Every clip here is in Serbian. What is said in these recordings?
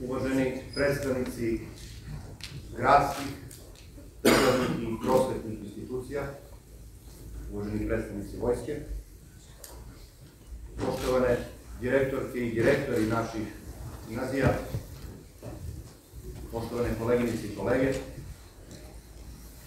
uvaženi predstavnici gradskih, državnih i prosvetnih institucija, uvaženi predstavnici vojske, poštovane direktorke i direktori naših gimnazija, poštovane koleginice i kolege,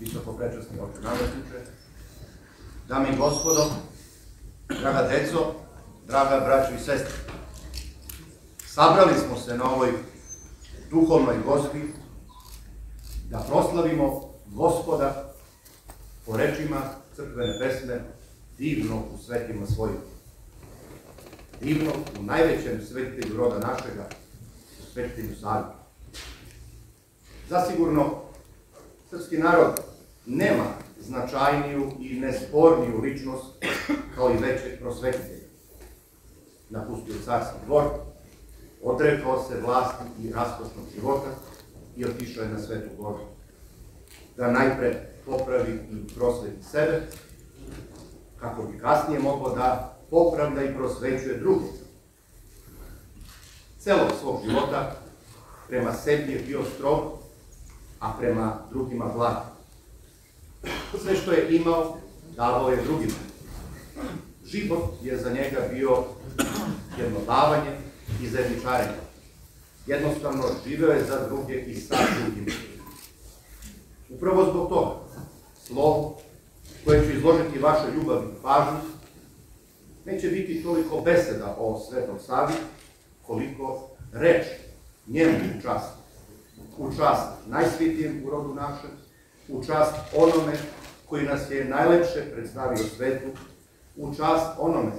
visoko prečasni oče namestniče, dame i gospodo, draga deco, draga braćo i sestre, sabrali smo se na ovoj duhovnoj gospi da proslavimo gospoda po rečima crkvene pesme divno u svetima svojim. Divno u najvećem svetitelju roda našega, u svetitelju Savi. Zasigurno, srpski narod nema značajniju i nesporniju ličnost kao i većeg prosvetitelja. Napustio carski dvor, odrekao se vlasti i raskošnog života i otišao je na svetu goru. Da najpre popravi i prosveti sebe, kako bi kasnije mogao da popravlja i prosvećuje druge. Celog svog života prema sebi je bio strog, a prema drugima blag. Sve što je imao, davao je drugima. Život je za njega bio jedno davanje i zajedničarenje. Jednostavno, živeo je za druge i sa drugim. Upravo zbog toga, slovo koje ću izložiti vašoj ljubavi i pažnju, neće biti toliko beseda o Svetom Savi, koliko reč njemu u čast. U čast najsvitijem rodu našem, u čast onome koji nas je najlepše predstavio svetu, u čast onome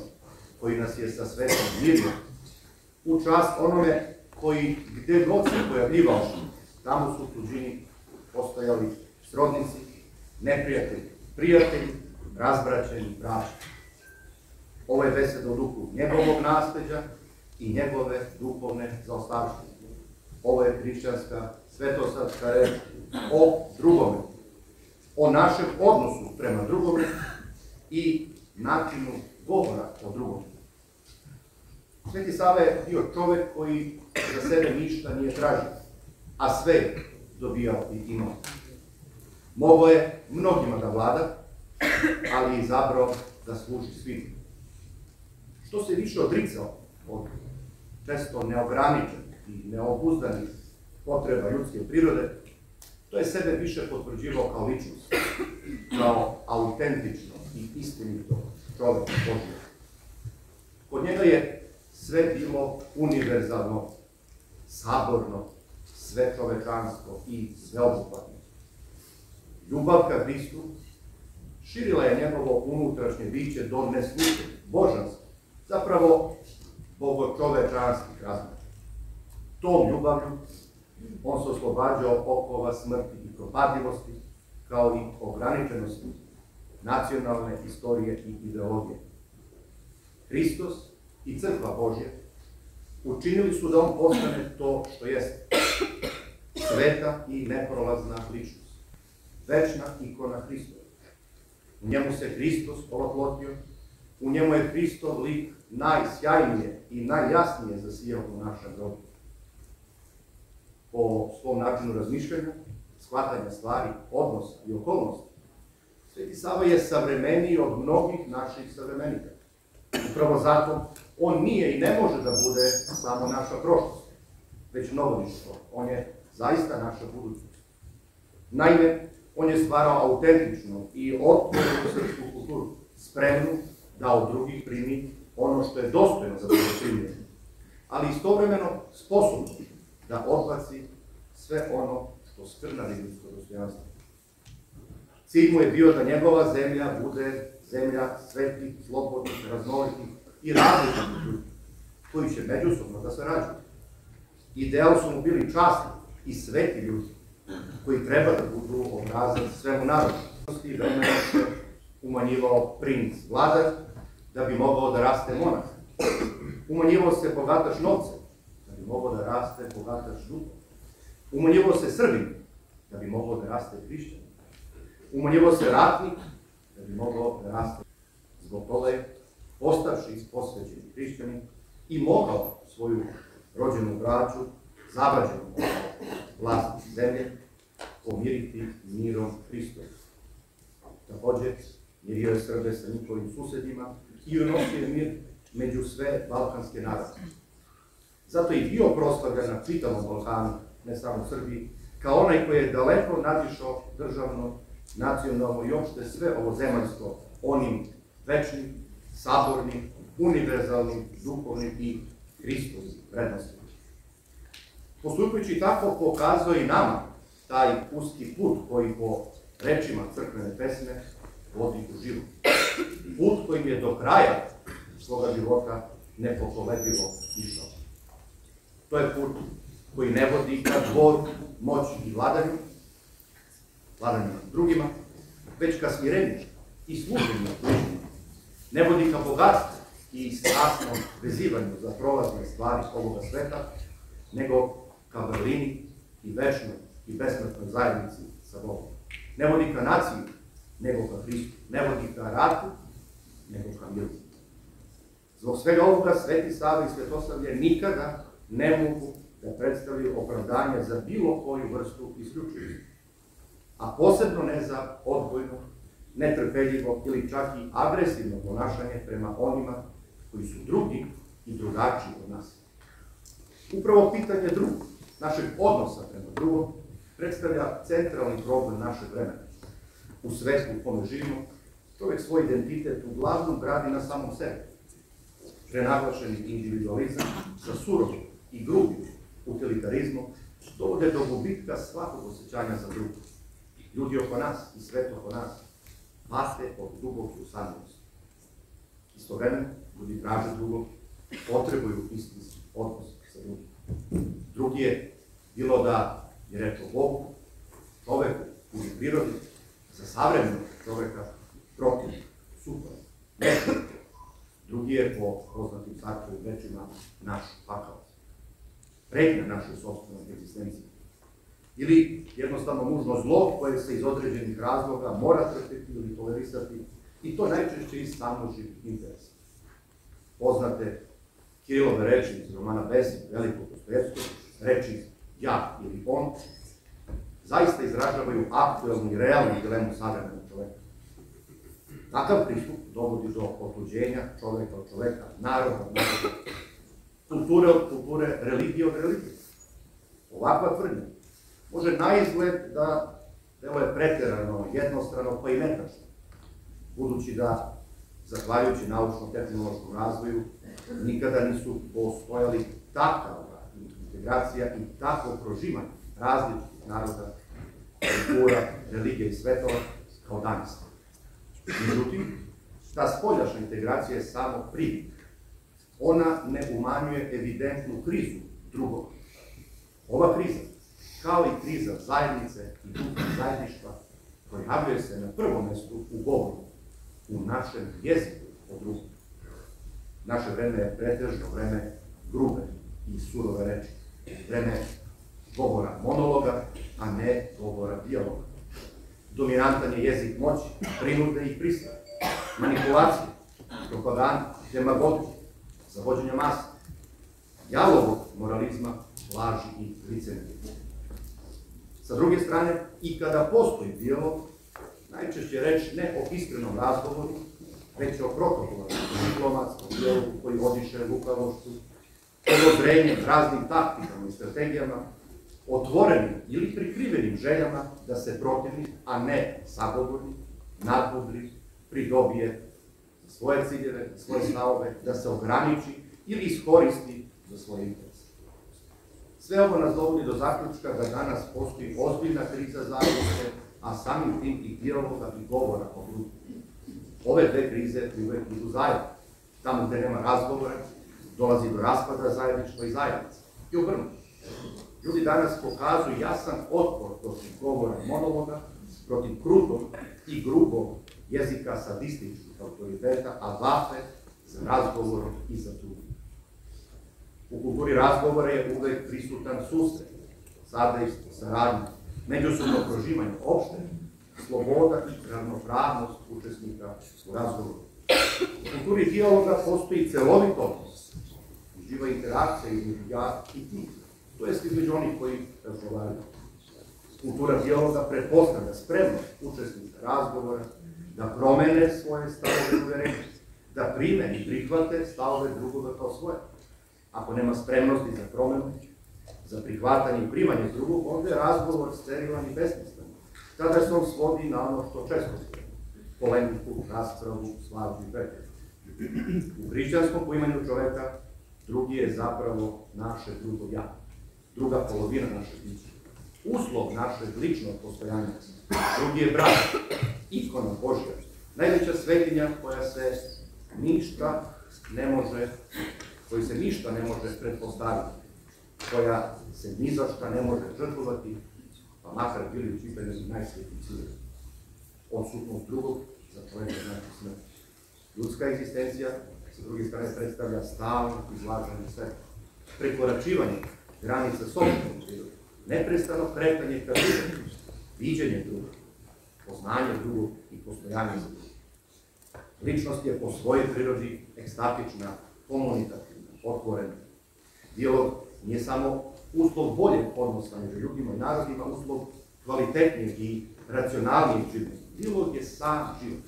koji nas je sa svetom mirio, u čast onome koji gde god se pojavljivao, tamo su tuđini postojali srodnici, neprijatelji, prijatelji, razbraćeni, braći. Ovo je beseda o duhu njegovog nasleđa i njegove duhovne zaostavštine. Ovo je hrišćanska svetosavska reč o drugome, o našem odnosu prema drugome i načinu govora o drugome. Sveti Sava je bio čovek koji za sebe ništa nije tražio, a sve dobijao i imao. Mogo je mnogima da vlada, ali je izabrao da služi svim. Što se više odricao od često neograničenih i neobuzdanih potreba ljudske prirode, to je sebe više potvrđivao kao ličnost, kao autentično i istinito čovek Božje. Kod njega je sve bilo univerzalno, saborno, sve čovečansko i sveobuhvatno. Ljubav ka Hristu širila je njegovo unutrašnje biće do neslučenja, božanstva, zapravo bogočovečanskih razmera. Tom ljubavlju on se oslobađao okova smrti i propadljivosti, kao i ograničenosti nacionalne istorije i ideologije. Hristos i crkva Božja učinili su da on postane to što jeste. Sveta i neprolazna ličnost. Večna ikona Hristova. U njemu se Hristos oloplotio, u njemu je Hristov lik najsjajnije i najjasnije zasijao u našem rodu. Po svom načinu razmišljanja, shvatanja stvari, odnosa i okolnosti, Sveti Sava je savremeniji od mnogih naših savremenika. Upravo zato on nije i ne može da bude samo naša prošlost, već mnogodištvo. On je zaista naša budućnost. Naime, on je stvarao autentičnu i otvorenu srpsku kulturu, spremnu da od drugih primi ono što je dostojno za primljeno, ali istovremeno sposobno da odbaci sve ono što skrnavi ljudsko dostojanstvo. Cilj mu je bio da njegova zemlja bude zemlja svetih, slobodnih, raznolikih i različitih ljudi, koji će međusobno da se rađuju. Ideal su mu bili časni i sveti ljudi, koji treba da budu obrazac svemu narodu. I vremena se umanjivao princ vladar, da bi mogao da raste monah. Umanjivao se bogataš novcem, da bi mogao da raste bogataš duhom. Umanjivao se srbin, da bi mogao da raste hrišćan. Umanjivao se ratnik, da bi mogao da raste. Zbog toga je, postavši posvećeni hrišćanin, i mogao svoju rođenu braću zavađeno vlast zemlje, pomiriti mirom Hristom. Također, mirio je Srbe sa njihovim susedima i unosio mir među sve balkanske narode. Zato i bio proslavljan na čitavom Balkanu, ne samo Srbiji, kao onaj koji je daleko nadišao državno, nacionalno i opšte sve ovo zemaljsko onim večnim, sabornim, univerzalnim, duhovnim i Hristovim vrednostima. Postupujući tako pokazuje i nama taj uski put koji po rečima crkvene pesme vodi u život. Put kojim je do kraja svoga života nepokolebljivo išao. To je put koji ne vodi ka dvoru, moći i vladanju, vladanju drugima, već ka smirenju i služenju. Ne vodi ka bogatstvu i strasnom vezivanju za prolazne stvari ovoga sveta, nego ka vrlini i večnoj i besmrtnoj zajednici sa Bogom. Ne vodi ka naciji, nego ka Hristu. Ne vodi ka ratu, nego ka miru. Zbog svega ovoga Sveti Sava i Svetosavlje nikada ne mogu da predstavljaju opravdanje za bilo koju vrstu isključivosti. A posebno ne za odbojno, netrpeljivo ili čak i agresivno ponašanje prema onima koji su drugi i drugačiji od nas. Upravo pitanje drugog, našeg odnosa prema drugom, predstavlja centralni problem našeg vremena. U svetu u kome živimo, čovjek svoj identitet uglavnom gradi na samom sebi. Prenaglašeni individualizam sa surovim i grubim utilitarizmom dovode do gubitka svakog osjećanja za drugo. Ljudi oko nas i svet oko nas pate od duboke usamljenosti. Istovremeno, ljudi traže drugog, potrebuju istinski odnos sa drugim. Drugi je bilo da je reč o Bogu, čoveku ili prirodi, za savremenog čoveka protiv, super, Drugi je po poznatim sarkovim rečima naš pakao. Pretnja našoj sobstvenoj egzistenciji. Ili jednostavno nužno zlo koje se iz određenih razloga mora trpiti ili tolerisati i to najčešće iz samoživih interesa. Poznate Kirilove reči iz romana Besik, velikog Dostojevskog, reči ja ili on, zaista izražavaju aktuelnu i realnu dilemu savremenog čoveka. Takav pristup dovodi do otuđenja čoveka od čoveka, naroda od naroda, kulture od kulture, religije od religije. Ovakva tvrdnja može na izgled da evo je preterano, jednostrano, pa i netačno. Budući da, zahvaljujući naučno-tehnološkom razvoju, nikada nisu postojali takav integracija i takvo prožimanje različitih naroda, kultura, religije i svetova kao danas. Međutim, ta spoljašna integracija je samo privid. Ona ne umanjuje evidentnu krizu drugog. Ova kriza, kao i kriza zajednice i duha zajedništva, pojavljuje se na prvom mestu u govoru, u našem jeziku o drugom. Naše vreme je pretežno vreme grube i surove reči. Vreme govora monologa, a ne govora dijaloga. Dominantan je jezik moći, prinude i pristave, manipulacije, propaganda, demagogije, zavođenja masa, jalovog moralizma, laži i licemerja. Sa druge strane, i kada postoji dijalog, najčešće reč ne o iskrenom razgovoru, već o protokolarnom diplomatskom dijalogu koji odiše lukavošću, odobrenjem, raznim taktikama i strategijama, otvorenim ili prikrivenim željama da se protivnik, a ne sagovornik, nadbudri, pridobije svoje ciljeve, svoje stavove, da se ograniči ili iskoristi za svoje. Sve ovo nas dovodi do zaključka da danas postoji ozbiljna kriza zajednice, a samim tim i dijaloga i govora o drugim. Ove dve krize uvek idu zajedno. Tamo gde nema razgovora, dolazi do raspada zajedništva i zajednice. I obrnuto. Ljudi danas pokazuju jasan otpor protiv govora monologa, protiv krutog i grubog jezika sadističkih autoriteta, a vape za razgovorom i za drugim. U kulturi razgovora je uvek prisutan susret, sadejstvo, saradnje, međusobno proživanje, opšte, sloboda i ravnopravnost učesnika u razgovoru. U kulturi dijaloga postoji celovit odnos, živa interakcija između ja i ti to jest između onih koji razgovaraju. Kultura dijaloga prepostavlja spremnost učesnika razgovora da promene svoje stavove uverenje, da prime i prihvate stavove drugoga kao svoje. Ako nema spremnosti za promenu, za prihvatanje i primanje drugog, onda je razgovor sterilan i besmislen. Tada se on svodi na ono što često polemiku, raspravu, slavu i pretek. U hrišćanskom poimanju čoveka drugi je zapravo naše drugo ja, druga polovina naše bića. Uslov našeg ličnog postojanja. Drugi je brat, ikona Božja, najveća svetinja koja se ništa ne može, koji se ništa ne može pretpostaviti, koja se ni za šta ne može žrtvovati, pa makar bili u pitanju najsvetiji ciljevi. Odsutnost drugog za čovjeka znači smrt. Ljudska egzistencija, sa druge strane, predstavlja stalno izlaženje sve. Prekoračivanje granica sobstvenog prirode, neprestano kretanje ka drugom, viđenje drugog, poznanje drugog i postojanje drugog. Ličnost je po svojoj prirodi ekstatična, komunikativna, otvorena. Dijalog nije samo uslov boljeg odnosa među ljudima i narodima, uslov kvalitetnijeg i racionalnijeg življenja. Dijalog je sam život.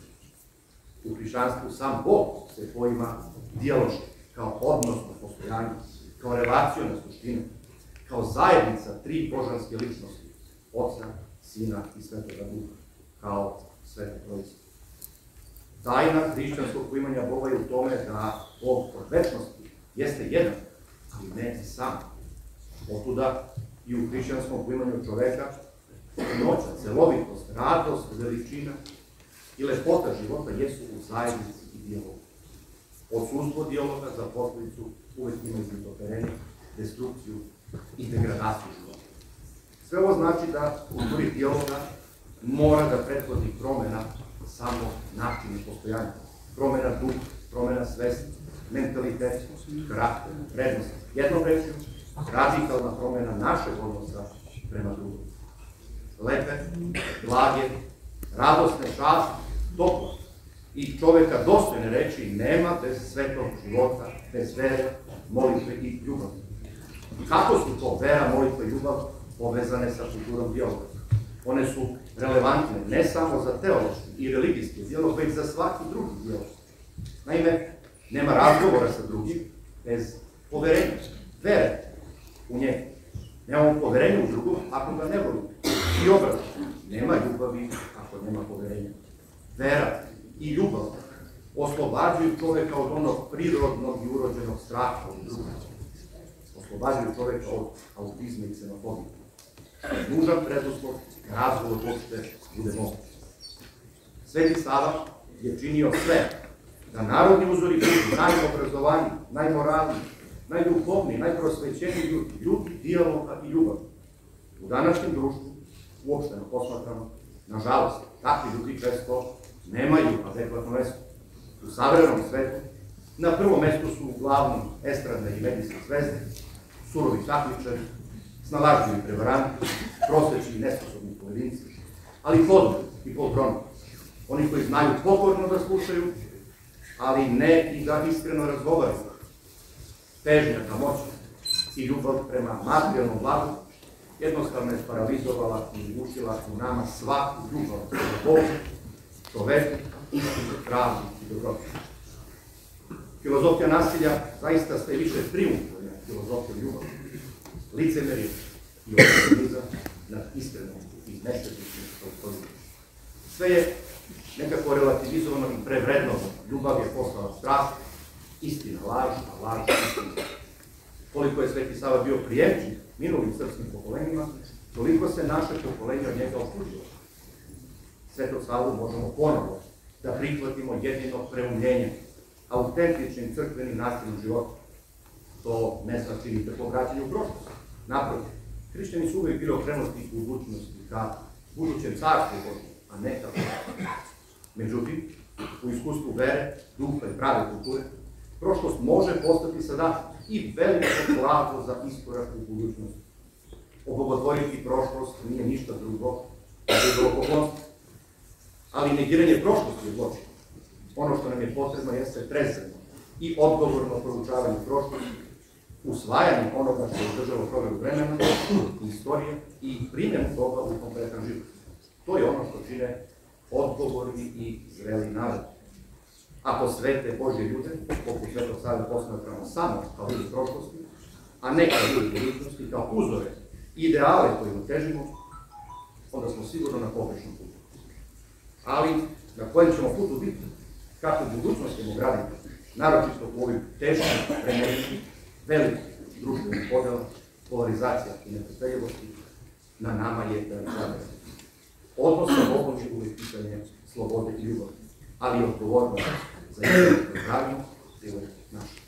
U hrišćanstvu sam Bog se poima dijaloški, kao odnosno postojanje, kao relacijona suština, kao zajednica tri božanske ličnosti, Oca, Sina i Svetoga Duha, kao Svete Trojice. Tajna hrišćanskog poimanja Boga je u tome da Bog od večnosti jeste jedan, ali ne sam. Otuda i u hrišćanskom poimanju čoveka noća, celovitost, radost, veličina i lepota života jesu u zajednici i dijalogu. Odsustvo dijaloga za posledicu uvek ima izvitoperenje, destrukciju i degradaciju života. Sve ovo znači da u kulturi dijaloga mora da prethodi promena samo načina postojanja. Promena duha, promena svesti, mentalitet, karakter, vrednost. Jednom rečju, radikalna promena našeg odnosa prema drugom. Lepe, blage, radosne, časti, toplo i čoveka dostojne reči nema bez svetog života, bez vere, molitve i ljubavi. Kako su to vera, molitva i ljubav povezane sa kulturom dijaloga? One su relevantne ne samo za teološki i religijski dijalog, već za svaki drugi dijalog. Naime, nema razgovora sa drugim bez poverenja, vere u njega. Nemamo poverenja u drugom ako ga ne volimo. I obrat, nema ljubavi ako nema poverenja. Vera i ljubav oslobađuju čoveka od onog prirodnog i urođenog straha od drugog. Oslobađuju čoveka od autizma i ksenofobije. Nužan preduslov razgovor uopšte bude moguć. Sveti Sava je činio sve da narodni uzori budu najobrazovaniji, najmoralniji, najduhovniji, najprosvećeniji ljudi, ljudi dijaloga i ljubav. U današnjem društvu, uopšteno posmatrano, nažalost, takvi ljudi često nemaju adekvatno mesto. U savremenom svetu, na prvom mestu su uglavnom estradne i medijske zvezde, surovi takmičari, snalažljivi prevaranti, prosveći i nesposobni pojedinci, ali podno i podbroni. Oni koji znaju pokorno da slušaju, ali ne i da iskreno razgovaraju. Težnja ka moći i ljubav prema materijalnom blagu jednostavno je paralizovala i ušila u nama svaku ljubav prema Bogu, čoveku, istinu, pravdu i dobrotu. Filozofija nasilja zaista ste više triumfuje filozofija ljubavi, licemerije i optimizam nad iskrenom i neštetničnim Sve je nekako relativizovano i prevrednovano. Ljubav je postala strast, istina laž, a laž istina. Koliko je Sveti Sava bio prijemčiv minulim srpskim pokolenjima, toliko se naše pokolenje od njega otuđilo. Svetog Savu možemo ponovo da prihvatimo jedino preumljenje, autentičnim crkvenim načinom života. To ne znači ni povraćanje u prošlost. Naprotiv, hrišćani su uvijek bili okrenuti u budućnosti ka budućem carstvu a ne ka Međutim, u iskustvu vere, duha i prave kulture, prošlost može postati sada i veliko blago za iskorak u budućnost. Obogotvoriti prošlost nije ništa drugo, nego idolopoklonstvo. Ali negiranje prošlosti je zločin. Ono što nam je potrebno jeste trezano i odgovorno proučavanje prošlosti, usvajanje onoga što je država provjeru vremena, istorije i primjenu toga u konkretan život. To je ono što čine odgovorni i zreli narod. Ako svete Božje ljude, poput Svetog Save posmatramo samo kao ljudi prošlosti, a ne kao ljudi budućnosti, kao uzore, ideale kojima težimo, onda smo sigurno na pogrešnom putu. Ali na kojem ćemo putu biti, kako budućnost ćemo graditi, naročito u ovim teškim vremenima, velikih društvenih podela, polarizacija i nepostavljivosti, na nama je da razgleda. Odnos sa Bogom je uvijek pitanje slobode i ljubavi, ali i odgovornost za jednu zdravlju, je naša.